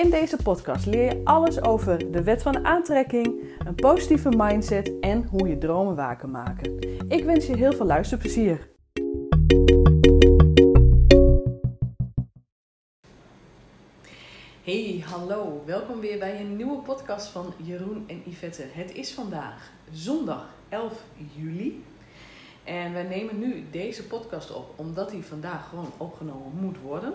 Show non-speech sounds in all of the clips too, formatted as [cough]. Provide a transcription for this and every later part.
In deze podcast leer je alles over de wet van aantrekking, een positieve mindset en hoe je dromen kan maken. Ik wens je heel veel luisterplezier. Hey, hallo. Welkom weer bij een nieuwe podcast van Jeroen en Yvette. Het is vandaag zondag 11 juli. En wij nemen nu deze podcast op omdat hij vandaag gewoon opgenomen moet worden.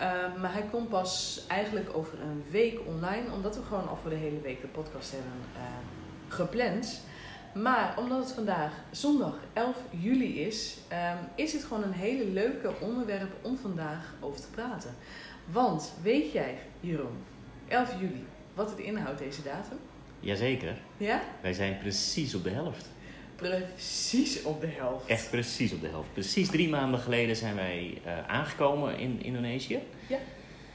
Uh, maar hij komt pas eigenlijk over een week online, omdat we gewoon al voor de hele week de podcast hebben uh, gepland. Maar omdat het vandaag zondag 11 juli is, um, is het gewoon een hele leuke onderwerp om vandaag over te praten. Want weet jij, Jeroen, 11 juli, wat het inhoudt deze datum? Jazeker. Ja? Wij zijn precies op de helft. Precies op de helft. Echt precies op de helft. Precies drie maanden geleden zijn wij uh, aangekomen in Indonesië. Ja,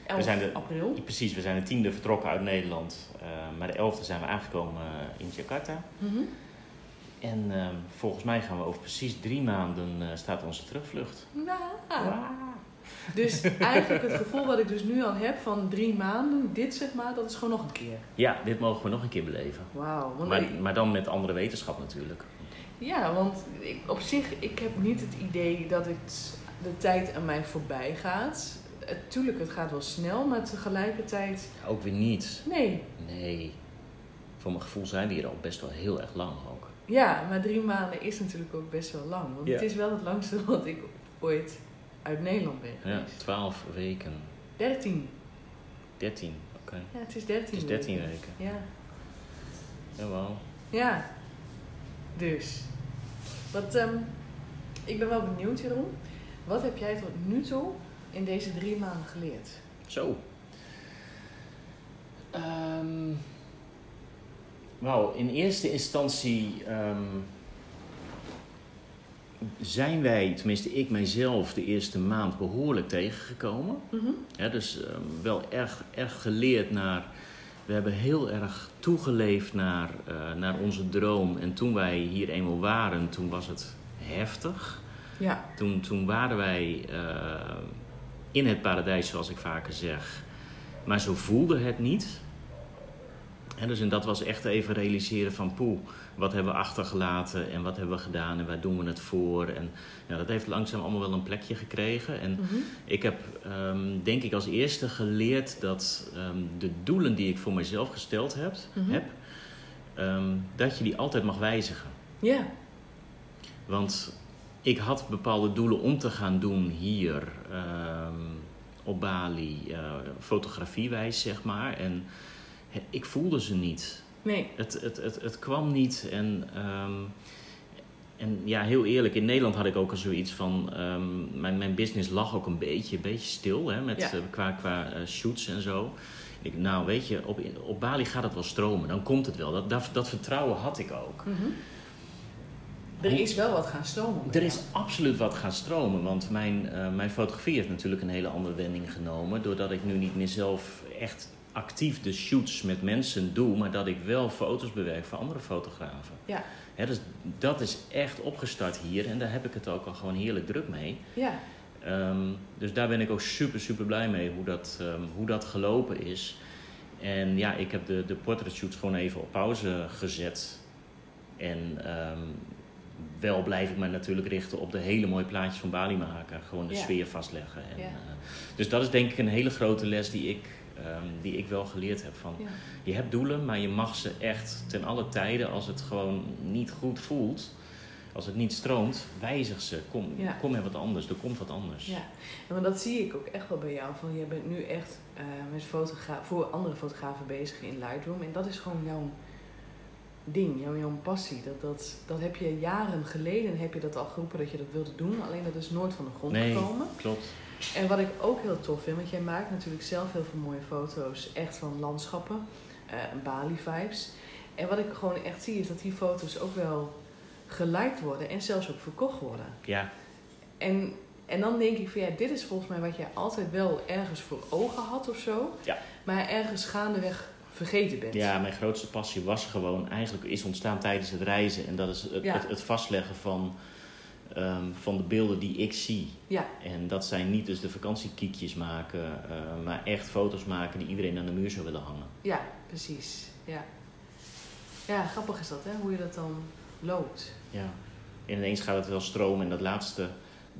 11 we zijn de, april. Precies, we zijn de tiende vertrokken uit Nederland. Uh, maar de elfde zijn we aangekomen in Jakarta. Mm -hmm. En uh, volgens mij gaan we over precies drie maanden staat onze terugvlucht. Nou. Wow. Dus eigenlijk het gevoel wat ik dus nu al heb van drie maanden, dit zeg maar, dat is gewoon nog een keer. Ja, dit mogen we nog een keer beleven. Wauw. Maar, maar dan met andere wetenschap natuurlijk. Ja, want ik, op zich, ik heb niet het idee dat het, de tijd aan mij voorbij gaat. Tuurlijk, het gaat wel snel, maar tegelijkertijd... Ook weer niet. Nee. Nee. Voor mijn gevoel zijn we hier al best wel heel erg lang ook. Ja, maar drie maanden is natuurlijk ook best wel lang. Want Ja. het is wel het langste [laughs] wat ik ooit uit Nederland ben Ja, geweest. 12 weken. 13. 13, oké. Ja, het is 13 Het is 13 weken. Ja. Jawel. Ja. Dus. Wat, ehm, ik ben wel benieuwd, Jeroen. Wat heb jij tot nu toe in deze drie maanden geleerd? Zo. Ehm nou, in eerste instantie ehm, zijn wij, tenminste ik mijzelf, de eerste maand behoorlijk tegengekomen. Mhm. Ja, dus ehm, wel erg, erg geleerd naar. We hebben heel erg toegeleefd naar, eh, naar onze droom. En toen wij hier eenmaal waren, toen was het heftig. Ja. Toen, toen waren wij uh, in het paradijs, zoals ik vaker zeg. Maar zo voelde het niet. En dus en dat was echt even realiseren van poeh, wat hebben we achtergelaten en wat hebben we gedaan en waar doen we het voor. En ja, dat heeft langzaam allemaal wel een plekje gekregen. En Mhm. ik heb um, denk ik als eerste geleerd dat um, de doelen die ik voor mezelf gesteld heb, Mhm. heb um, dat je die altijd mag wijzigen. Ja. Want ik had bepaalde doelen om te gaan doen hier op Bali, uh, fotografiewijs zeg maar. En ik voelde ze niet. Nee. Het, het, het, het kwam niet. En, um, en ja, heel eerlijk, in Nederland had ik ook al zoiets van... Um, mijn, mijn business lag ook een beetje, een beetje stil, hè, met, Ja. uh, qua, qua uh, shoots en zo. Ik, nou, weet je, op, op Bali gaat het wel stromen. Dan komt het wel. Dat, dat, dat vertrouwen had ik ook. Mm -hmm. Er is wel wat gaan stromen. Er is absoluut wat gaan stromen. Want mijn, uh, mijn fotografie heeft natuurlijk een hele andere wending genomen. Doordat ik nu niet meer zelf echt actief de shoots met mensen doe, maar dat ik wel foto's bewerk voor andere fotografen. Ja. He, dus dat is echt opgestart hier en daar heb ik het ook al gewoon heerlijk druk mee. Ja. Um, dus daar ben ik ook super, super blij mee hoe dat, um, hoe dat gelopen is. En ja, ik heb de, de portrait shoots gewoon even op pauze gezet. En um, wel blijf ik me natuurlijk richten op de hele mooie plaatjes van Bali maken. Gewoon de Ja. sfeer vastleggen. En, Ja. uh, dus dat is denk ik een hele grote les die ik Um, die ik wel geleerd heb. Van, Ja. Je hebt doelen, maar je mag ze echt ten alle tijden, als het gewoon niet goed voelt, als het niet stroomt, wijzig ze. Kom, Ja. kom met wat anders, er komt wat anders. Ja, want dat zie ik ook echt wel bij jou. Van, jij bent nu echt uh, met fotogra- voor andere fotografen bezig in Lightroom. En dat is gewoon jouw ding, jouw, jouw passie. Dat, dat, dat heb je jaren geleden heb je dat al geroepen dat je dat wilde doen. Alleen dat is nooit van de grond Nee, gekomen. klopt. En wat ik ook heel tof vind, want jij maakt natuurlijk zelf heel veel mooie foto's, echt van landschappen, eh Bali-vibes. En wat ik gewoon echt zie, is dat die foto's ook wel geliked worden en zelfs ook verkocht worden. Ja, En, en dan denk ik van ja, dit is volgens mij wat jij altijd wel ergens voor ogen had of zo. Ja. Maar ergens gaandeweg vergeten bent. ja, mijn grootste passie was gewoon, eigenlijk is ontstaan tijdens het reizen. En dat is het, Ja. het, het vastleggen van, ehm, van de beelden die ik zie. Ja, En dat zijn niet dus de vakantiekiekjes maken, eh, maar echt foto's maken die iedereen aan de muur zou willen hangen. ja, precies. Ja. ja, grappig is dat hè, hoe je dat dan loopt. Ja. En ineens gaat het wel stromen en dat laatste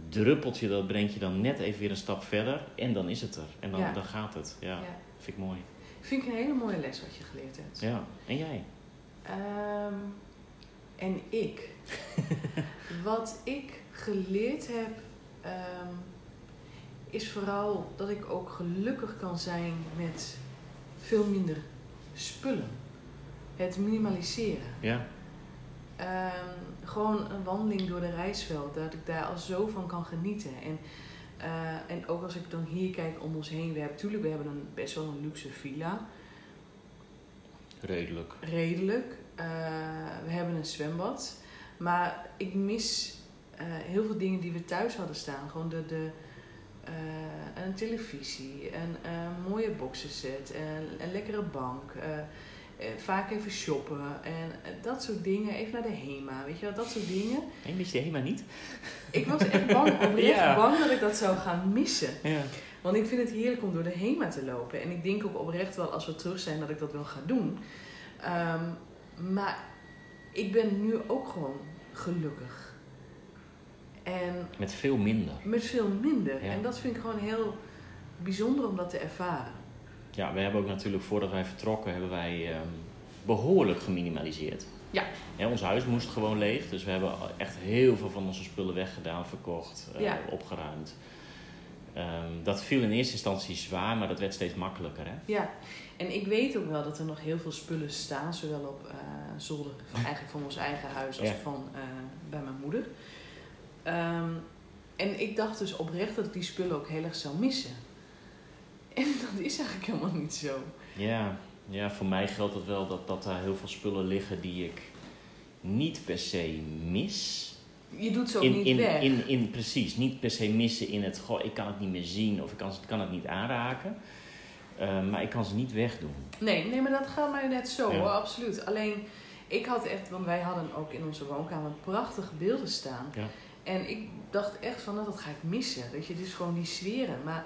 druppeltje, dat brengt je dan net even weer een stap verder. En dan is het er. En dan, Ja. dan gaat het. Ja, Ja. vind ik mooi. Vind ik een hele mooie les wat je geleerd hebt. Ja. En jij? Ehm, en ik. [laughs] Wat ik geleerd heb, ehm, is vooral dat ik ook gelukkig kan zijn met veel minder spullen. Het minimaliseren. Ja. Ehm, gewoon een wandeling door de reisveld, dat ik daar al zo van kan genieten. En, eh, en ook als ik dan hier kijk om ons heen, we hebben natuurlijk, we hebben een, best wel een luxe villa. Redelijk. redelijk. Eh, we hebben een zwembad. Maar ik mis eh, heel veel dingen die we thuis hadden staan. Gewoon de, de, eh, een televisie, een, eh, mooie boxenset, een, een lekkere bank. vaak even shoppen en dat soort dingen. Even naar de HEMA, weet je wel, dat soort dingen. En mis je helemaal niet? Ik was echt bang, [laughs] oprecht Ja. bang dat ik dat zou gaan missen. Ja. Want ik vind het heerlijk om door de HEMA te lopen. En ik denk ook oprecht wel als we terug zijn dat ik dat wel ga doen. Ehm, maar ik ben nu ook gewoon gelukkig. En Met veel minder. met veel minder. Ja. En dat vind ik gewoon heel bijzonder om dat te ervaren. Ja, we hebben ook natuurlijk voordat wij vertrokken, hebben wij ehm, behoorlijk geminimaliseerd. Ja. Ja, ons huis moest gewoon leeg, dus we hebben echt heel veel van onze spullen weggedaan, verkocht, eh, Ja. opgeruimd. Ehm, dat viel in eerste instantie zwaar, maar dat werd steeds makkelijker. Hè? Ja, en ik weet ook wel dat er nog heel veel spullen staan, zowel op eh, zolder, van, [laughs] eigenlijk van ons eigen huis als Ja. van eh, bij mijn moeder. Ehm, en ik dacht dus oprecht dat ik die spullen ook heel erg zou missen. [laughs] En dat is eigenlijk helemaal niet zo. Ja, ja, voor mij geldt het wel dat, dat daar heel veel spullen liggen die ik niet per se mis. Je doet ze ook In, niet in, weg. in, in, precies, niet per se missen in het, goh, ik kan het niet meer zien of ik kan, kan het niet aanraken. Eh, maar ik kan ze niet wegdoen. Nee, nee, maar dat gaat mij net zo Ja. hoor, absoluut. Alleen, ik had echt, want wij hadden ook in onze woonkamer prachtige beelden staan. Ja. En ik dacht echt van, nou, dat ga ik missen. Dat je dus gewoon die sferen. Maar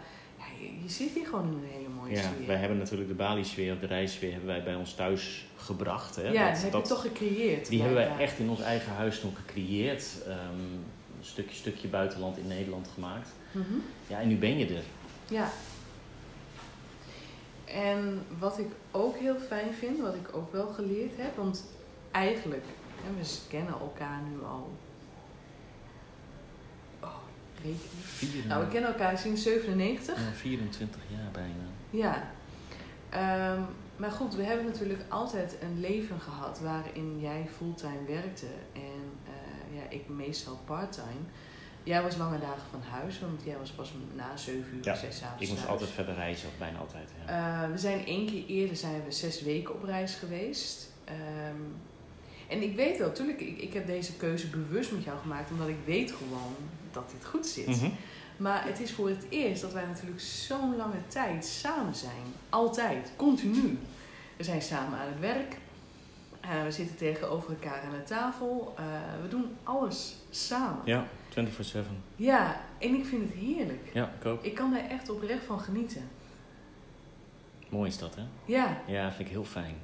je, je zit hier gewoon in een hele mooie Ja, sfeer. wij hebben natuurlijk de Bali-sfeer of de reissfeer hebben wij bij ons thuis gebracht. Hè? ja, Dat- dat heb je toch gecreëerd. Die hebben wij echt in ons eigen huis toen gecreëerd. Ehm, een stukje, stukje buitenland in Nederland gemaakt. Mhm. Ja, en nu ben je er. Ja. En wat ik ook heel fijn vind, wat ik ook wel geleerd heb, want eigenlijk, hè, we kennen elkaar nu al. Vier, Nou, we kennen elkaar sinds 97. ja, 24 jaar bijna. Ja. Ehm, maar goed, we hebben natuurlijk altijd een leven gehad waarin jij fulltime werkte en eh, ja, ik meestal parttime. Jij was lange dagen van huis, want jij was pas na 7 uur, Ja, 6 avonds Ik moest thuis. altijd verder reizen, of bijna altijd. Ja. Eh, we zijn één keer eerder zijn we zes weken op reis geweest. Ehm, en ik weet wel, natuurlijk, ik, ik heb deze keuze bewust met jou gemaakt, omdat ik weet gewoon dat dit goed zit. Mhm. Maar het is voor het eerst dat wij natuurlijk zo'n lange tijd samen zijn. Altijd, continu. We zijn samen aan het werk. Eh, we zitten tegenover elkaar aan de tafel. Eh, we doen alles samen. Ja, 24-7. Ja, en ik vind het heerlijk. Ja, ik ook. Ik kan daar echt oprecht van genieten. Mooi is dat, hè? Ja, Ja, vind ik heel fijn.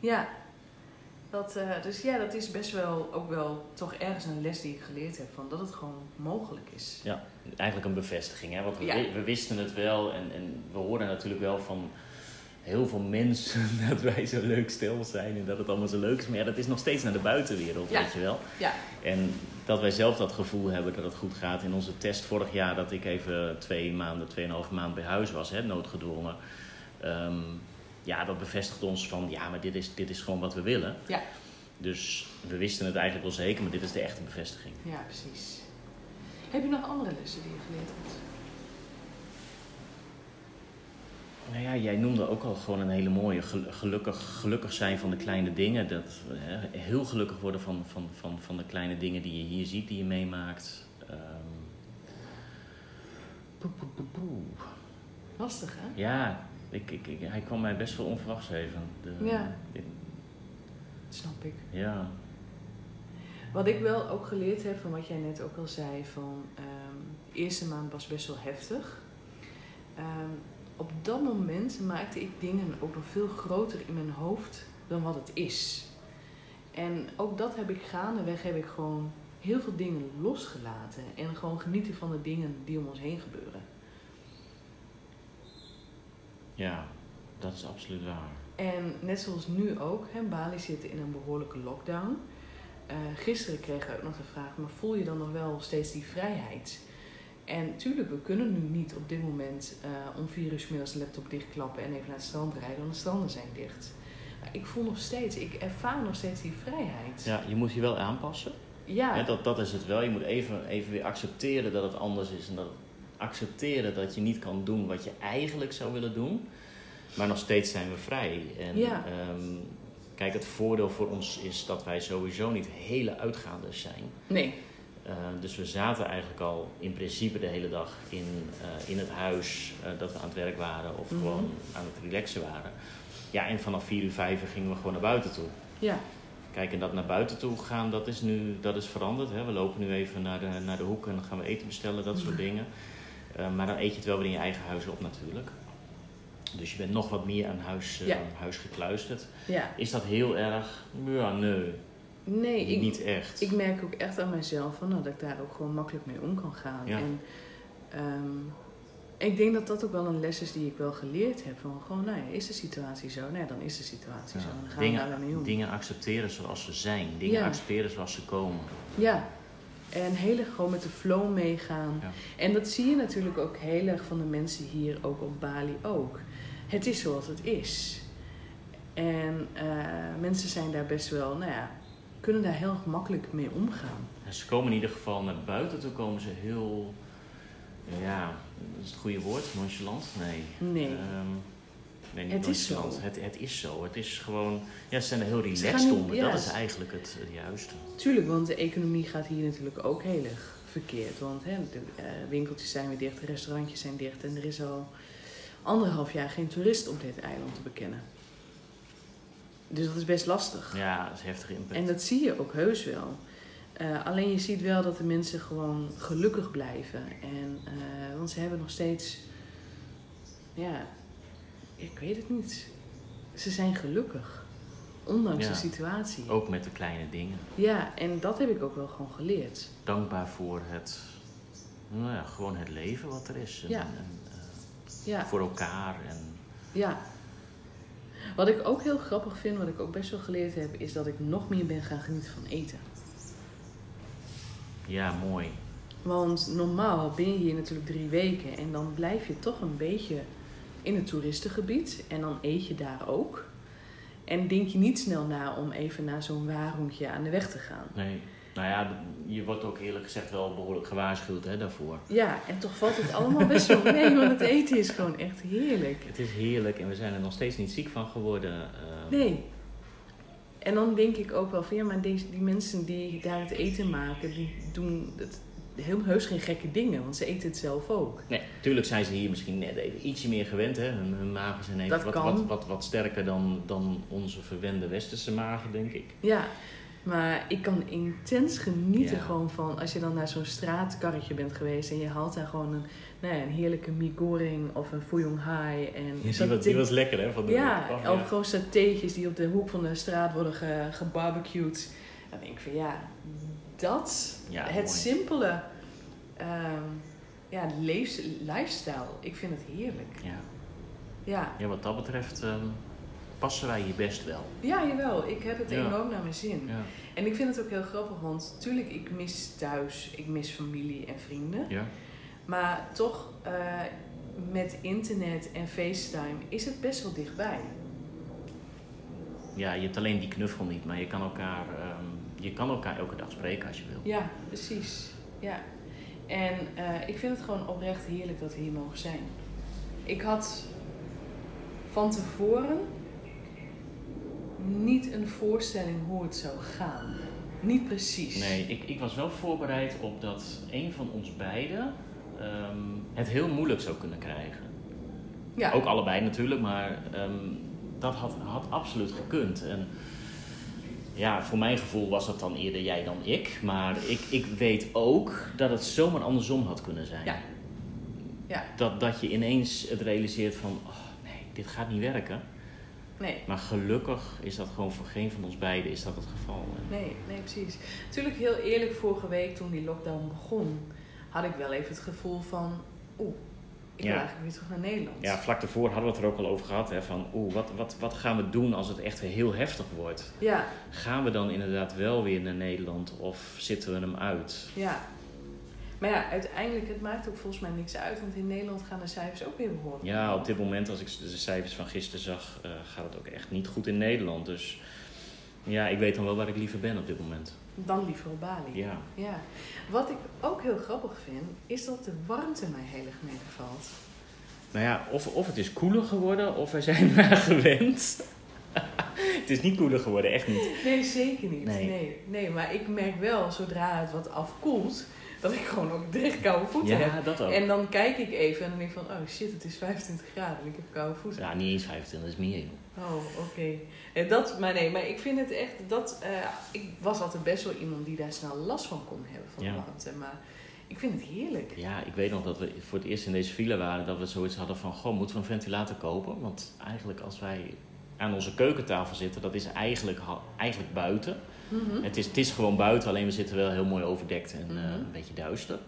ja. Dat, eh, dus ja, dat is best wel ook wel toch ergens een les die ik geleerd heb. Van dat het gewoon mogelijk is. Ja, eigenlijk een bevestiging, hè? Want we, Ja. wi- we wisten het wel en, en we horen natuurlijk wel van heel veel mensen [laughs] dat wij zo leuk stil zijn en dat het allemaal zo leuk is. Maar ja, dat is nog steeds naar de buitenwereld, Ja. weet je wel. Ja. En dat wij zelf dat gevoel hebben dat het goed gaat. In onze test vorig jaar, dat ik even twee maanden, tweeënhalf maand bij huis was, hè, noodgedwongen. Ehm, ja, dat bevestigt ons van, ja, maar dit is, dit is gewoon wat we willen. Ja. Dus we wisten het eigenlijk wel zeker, maar dit is de echte bevestiging. Ja, precies. Heb je nog andere lessen die je geleerd hebt? jij noemde ook al gewoon een hele mooie gel- gelukkig, gelukkig zijn van de kleine dingen. Dat, hè, heel gelukkig worden van, van, van, van de kleine dingen die je hier ziet, die je meemaakt. Ehm, poe, poe, poe, poe. Lastig, hè? Ja, ik, ik, ik- hij kwam mij best wel onverwachts even. De, Ja. ik- Snap ik. ja. Wat ik wel ook geleerd heb van wat jij net ook al zei, van ehm, de eerste maand was best wel heftig. Ehm, op dat moment maakte ik dingen ook nog veel groter in mijn hoofd dan wat het is. En ook dat heb ik gaandeweg, heb ik gewoon heel veel dingen losgelaten. En gewoon genieten van de dingen die om ons heen gebeuren. Ja, dat is absoluut waar. En net zoals nu ook, hè, Bali zit in een behoorlijke lockdown. Eh, gisteren kregen we ook nog de vraag, maar voel je dan nog wel steeds die vrijheid? En tuurlijk, we kunnen nu niet op dit moment eh, om vier uur middags laptop dichtklappen en even naar het strand rijden, want de stranden zijn dicht. Maar ik voel nog steeds, ik ervaar nog steeds die vrijheid. Ja, je moet je wel aanpassen. Ja, dat, dat is het wel. Je moet even, even weer accepteren dat het anders is. En dat accepteren dat je niet kan doen wat je eigenlijk zou willen doen. Maar nog steeds zijn we vrij. En Ja. ehm, kijk, het voordeel voor ons is dat wij sowieso niet hele uitgaanders zijn. nee, Eh, dus we zaten eigenlijk al in principe de hele dag in, eh, in het huis eh, dat we aan het werk waren of Mhm. gewoon aan het relaxen waren. Ja, en vanaf 4 uur 5 uur gingen we gewoon naar buiten toe. ja, Kijk, en dat naar buiten toe gaan, dat is nu dat is veranderd. Hè? We lopen nu even naar de, naar de hoek en dan gaan we eten bestellen, dat soort Mhm. dingen. Eh, maar dan eet je het wel weer in je eigen huis op natuurlijk. Dus je bent nog wat meer aan huis, eh, Ja. huis gekluisterd. ja. Is dat heel erg? Ja, nee. Nee, ik, niet echt. Ik merk ook echt aan mezelf van, nou, dat ik daar ook gewoon makkelijk mee om kan gaan. Ja. En ehm, ik denk dat dat ook wel een les is die ik wel geleerd heb. Van gewoon, nou ja, is de situatie zo? Nee, dan is de situatie Ja. zo. Dan gaan we daar mee dingen, om. dingen accepteren zoals ze zijn. Dingen Ja. accepteren zoals ze komen. Ja. En heel erg gewoon met de flow meegaan. Ja. En dat zie je natuurlijk ook heel erg van de mensen hier, ook op Bali ook. Het is zoals het is. En eh, mensen zijn daar best wel, nou ja, kunnen daar heel makkelijk mee omgaan. En ze komen in ieder geval naar buiten toe, komen ze heel... Ja, dat is het goede woord, nonchalant? Nee. Nee. Ehm, nee, niet Het is zo. Het, het is zo. Het is gewoon... Ja, ze zijn er heel relaxed onder. ja, dat is eigenlijk het, het juiste. Tuurlijk, want de economie gaat hier natuurlijk ook heel erg verkeerd. Want hè, de eh, winkeltjes zijn weer dicht, de restaurantjes zijn dicht en er is al anderhalf jaar geen toerist op dit eiland te bekennen. Dus dat is best lastig. Ja, dat is heftig impact. En dat zie je ook heus wel. Eh, alleen je ziet wel dat de mensen gewoon gelukkig blijven. En, eh, want ze hebben nog steeds, ja, ik weet het niet. Ze zijn gelukkig. Ondanks Ja. de situatie. Ook met de kleine dingen. Ja, en dat heb ik ook wel gewoon geleerd. Dankbaar voor het... Nou ja, gewoon het leven wat er is. En, Ja. en, eh, Ja, voor elkaar. En, ja. Wat ik ook heel grappig vind, wat ik ook best wel geleerd heb, is dat ik nog meer ben gaan genieten van eten. ja, mooi. Want normaal ben je hier natuurlijk drie weken en dan blijf je toch een beetje in het toeristengebied en dan eet je daar ook. En denk je niet snel na om even naar zo'n waarhoekje aan de weg te gaan. Nee. Nou ja, je wordt ook eerlijk gezegd wel behoorlijk gewaarschuwd hè, daarvoor. Ja, en toch valt het allemaal best wel mee, want het eten is gewoon echt heerlijk. Het is heerlijk en we zijn er nog steeds niet ziek van geworden. eh. Nee. En dan denk ik ook wel van ja, maar deze, die mensen die daar het eten maken, die doen het heel heus geen gekke dingen, want ze eten het zelf ook. Nee, natuurlijk zijn ze hier misschien net even ietsje meer gewend. Hè? Hun, hun magen zijn even wat, wat, wat, wat sterker dan, dan onze verwende westerse magen, denk ik. Ja, maar ik kan intens genieten Ja. gewoon van als je dan naar zo'n straatkarretje bent geweest en je haalt daar gewoon een, nou ja, een heerlijke mie goreng of een fuyong hai en Ja, die, was, die was lekker, hè? Van de ja, oh, of gewoon satéetjes die op de hoek van de straat worden ge, gebarbecued. Dan denk ik van ja, dat, Ja, het mooi. simpele ehm, ja, leefs- lifestyle, ik vind het heerlijk. Ja. Ja, ja, wat dat betreft ehm, passen wij hier best wel. ja jawel, ik heb het Ja. enorm naar mijn zin. Ja. En ik vind het ook heel grappig, want tuurlijk, ik mis thuis, ik mis familie en vrienden. Ja? Maar toch, eh, met internet en FaceTime is het best wel dichtbij. Ja, je hebt alleen die knuffel niet, maar je kan elkaar, ehm, je kan elkaar elke dag spreken als je wil. Ja, precies. Ja. En eh, ik vind het gewoon oprecht heerlijk dat we hier mogen zijn. Ik had van tevoren niet een voorstelling hoe het zou gaan. Niet precies. Nee, ik, ik was wel voorbereid op dat een van ons beiden ehm, het heel moeilijk zou kunnen krijgen. Ja. Ook allebei natuurlijk, maar ehm, dat had, had absoluut gekund. En ja, voor mijn gevoel was dat dan eerder jij dan ik. Maar ik, ik weet ook dat het zomaar andersom had kunnen zijn. Ja. Ja. Dat, dat je ineens het realiseert van, oh, nee, dit gaat niet werken. Nee. Maar gelukkig is dat gewoon voor geen van ons beiden is dat het geval. Nee, nee, precies. Natuurlijk heel eerlijk, vorige week toen die lockdown begon, had ik wel even het gevoel van, oeh, ik wil Ja. eigenlijk weer terug naar Nederland. Ja, vlak daarvoor hadden we het er ook al over gehad. Hè, van, oeh, wat, wat, wat gaan we doen als het echt weer heel heftig wordt? Ja, Gaan we dan inderdaad wel weer naar Nederland of zitten we hem uit? ja. Maar ja, uiteindelijk, het maakt ook volgens mij niks uit, want in Nederland gaan de cijfers ook weer behoorlijk. Ja, op dit moment, als ik de cijfers van gisteren zag, eh, gaat het ook echt niet goed in Nederland. Dus ja, ik weet dan wel waar ik liever ben op dit moment. Dan liever op Bali. Ja, Ja. Wat ik ook heel grappig vind, is dat de warmte mij heel erg meevalt. nou ja, of, of het is koeler geworden of wij zijn [laughs] eraan gewend. [laughs] het is niet koeler geworden, echt niet. Nee, zeker niet. Nee. Nee. Nee, maar ik merk wel, zodra het wat afkoelt, dat ik gewoon ook direct koude voeten heb. Ja, dat ook. En dan kijk ik even en dan denk ik van, oh shit, het is 25 graden en ik heb koude voeten. Ja, niet eens 25, dat is meer. joh. Oh, oké. Eh, Dat, maar nee, maar ik vind het echt, dat, eh, ik was altijd best wel iemand die daar snel last van kon hebben, van Ja. warmte. Maar ik vind het heerlijk. Ja, ik weet nog dat we voor het eerst in deze file waren, dat we zoiets hadden van, goh, moeten we een ventilator kopen? Want eigenlijk als wij aan onze keukentafel zitten, dat is eigenlijk, eigenlijk buiten. Mhm. Het is, het is gewoon buiten, alleen we zitten wel heel mooi overdekt en eh, Mhm. een beetje duister.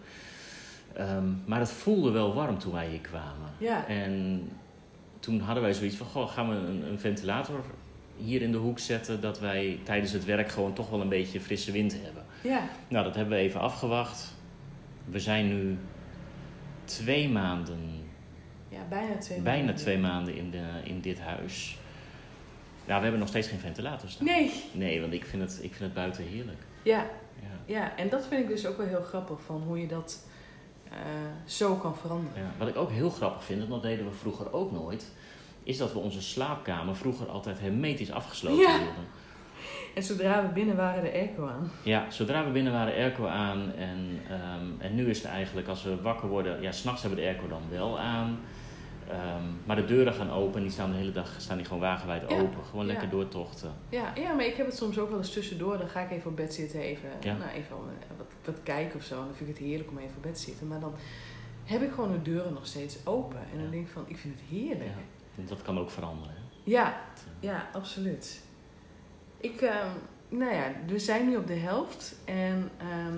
Ehm, maar het voelde wel warm toen wij hier kwamen. Ja. En toen hadden wij zoiets van, goh, gaan we een, een ventilator hier in de hoek zetten, dat wij tijdens het werk gewoon toch wel een beetje frisse wind hebben. Ja, Nou, dat hebben we even afgewacht. We zijn nu twee maanden, ja, bijna twee bijna maanden. twee maanden in, de, in dit huis. Ja, we hebben nog steeds geen ventilator staan. Nee, Nee, want ik vind het, ik vind het buiten heerlijk. ja, Ja. ja, en dat vind ik dus ook wel heel grappig, van hoe je dat eh, zo kan veranderen. Ja. Wat ik ook heel grappig vind, en dat deden we vroeger ook nooit, is dat we onze slaapkamer vroeger altijd hermetisch afgesloten Ja. hielden. En zodra we binnen waren, de airco aan. Ja, zodra we binnen waren, airco aan. En, ehm, en nu is het eigenlijk, als we wakker worden, ja, s'nachts hebben we de airco dan wel aan. Ehm, maar de deuren gaan open en die staan de hele dag staan die gewoon wagenwijd Ja, open. Gewoon ja. lekker doortochten. Ja, ja, maar ik heb het soms ook wel eens tussendoor. Dan ga ik even op bed zitten, even, Ja. nou, even eh, wat, wat kijken of zo. En dan vind ik het heerlijk om even op bed te zitten. Maar dan heb ik gewoon de deuren nog steeds open. En dan denk ik van, ik vind het heerlijk. Dat kan ook veranderen. hè. Ja, ja, absoluut. Ik, ehm, nou ja, we zijn nu op de helft. En ehm,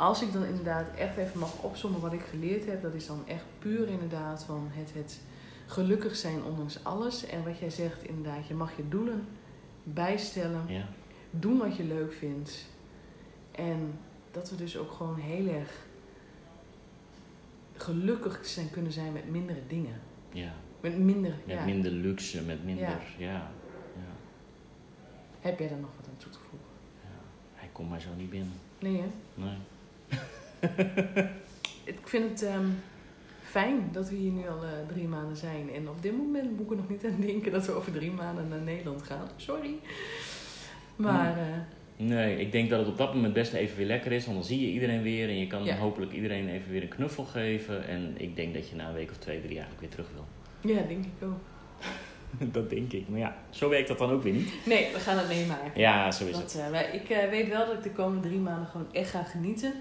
als ik dan inderdaad echt even mag opzommen wat ik geleerd heb, dat is dan echt puur inderdaad van het, het gelukkig zijn ondanks alles. En wat jij zegt, inderdaad, je mag je doelen bijstellen. Ja, Doen wat je leuk vindt. En dat we dus ook gewoon heel erg gelukkig zijn, kunnen zijn met mindere dingen. ja. Met minder, Met ja. minder luxe, met minder. Ja. Ja. Ja. Heb jij daar nog wat aan toe te voegen? Hij komt maar zo niet binnen. Nee, hè? Nee. [laughs] Ik vind het ehm, fijn dat we hier nu al eh, drie maanden zijn. En op dit moment moet ik er nog niet aan denken dat we over drie maanden naar Nederland gaan. Sorry. Maar eh, Nee, ik denk dat het op dat moment best even weer lekker is. Want dan zie je iedereen weer en je kan Ja. hopelijk iedereen even weer een knuffel geven. En ik denk dat je na een week of twee, drie eigenlijk weer terug wil. ja, denk ik ook. [laughs] dat denk ik. Maar ja, zo werkt dat dan ook weer niet. Nee, we gaan het meemaken. Ja, zo is Dat, het. eh, ik eh, weet wel dat ik de komende drie maanden gewoon echt ga genieten.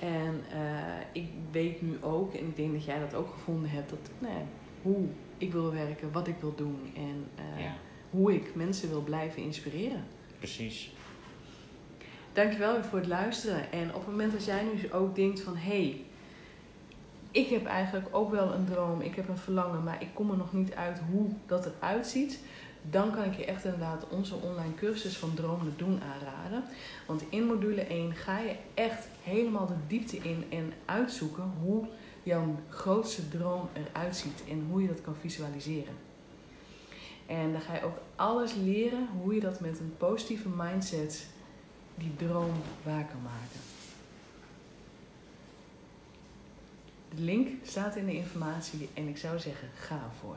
En eh, ik weet nu ook, en ik denk dat jij dat ook gevonden hebt, dat, nou ja, hoe ik wil werken, wat ik wil doen en eh, Ja, hoe ik mensen wil blijven inspireren. precies. Dankjewel weer voor het luisteren. En op het moment dat jij nu ook denkt van... hé, hey, ik heb eigenlijk ook wel een droom, ik heb een verlangen... maar ik kom er nog niet uit hoe dat eruit ziet... dan kan ik je echt inderdaad onze online cursus van Dromen doen aanraden. Want in module 1 ga je echt helemaal de diepte in en uitzoeken... hoe jouw grootste droom eruit ziet en hoe je dat kan visualiseren. En dan ga je ook alles leren hoe je dat met een positieve mindset die droom waar kan maken. De link staat in de informatie en ik zou zeggen, ga ervoor.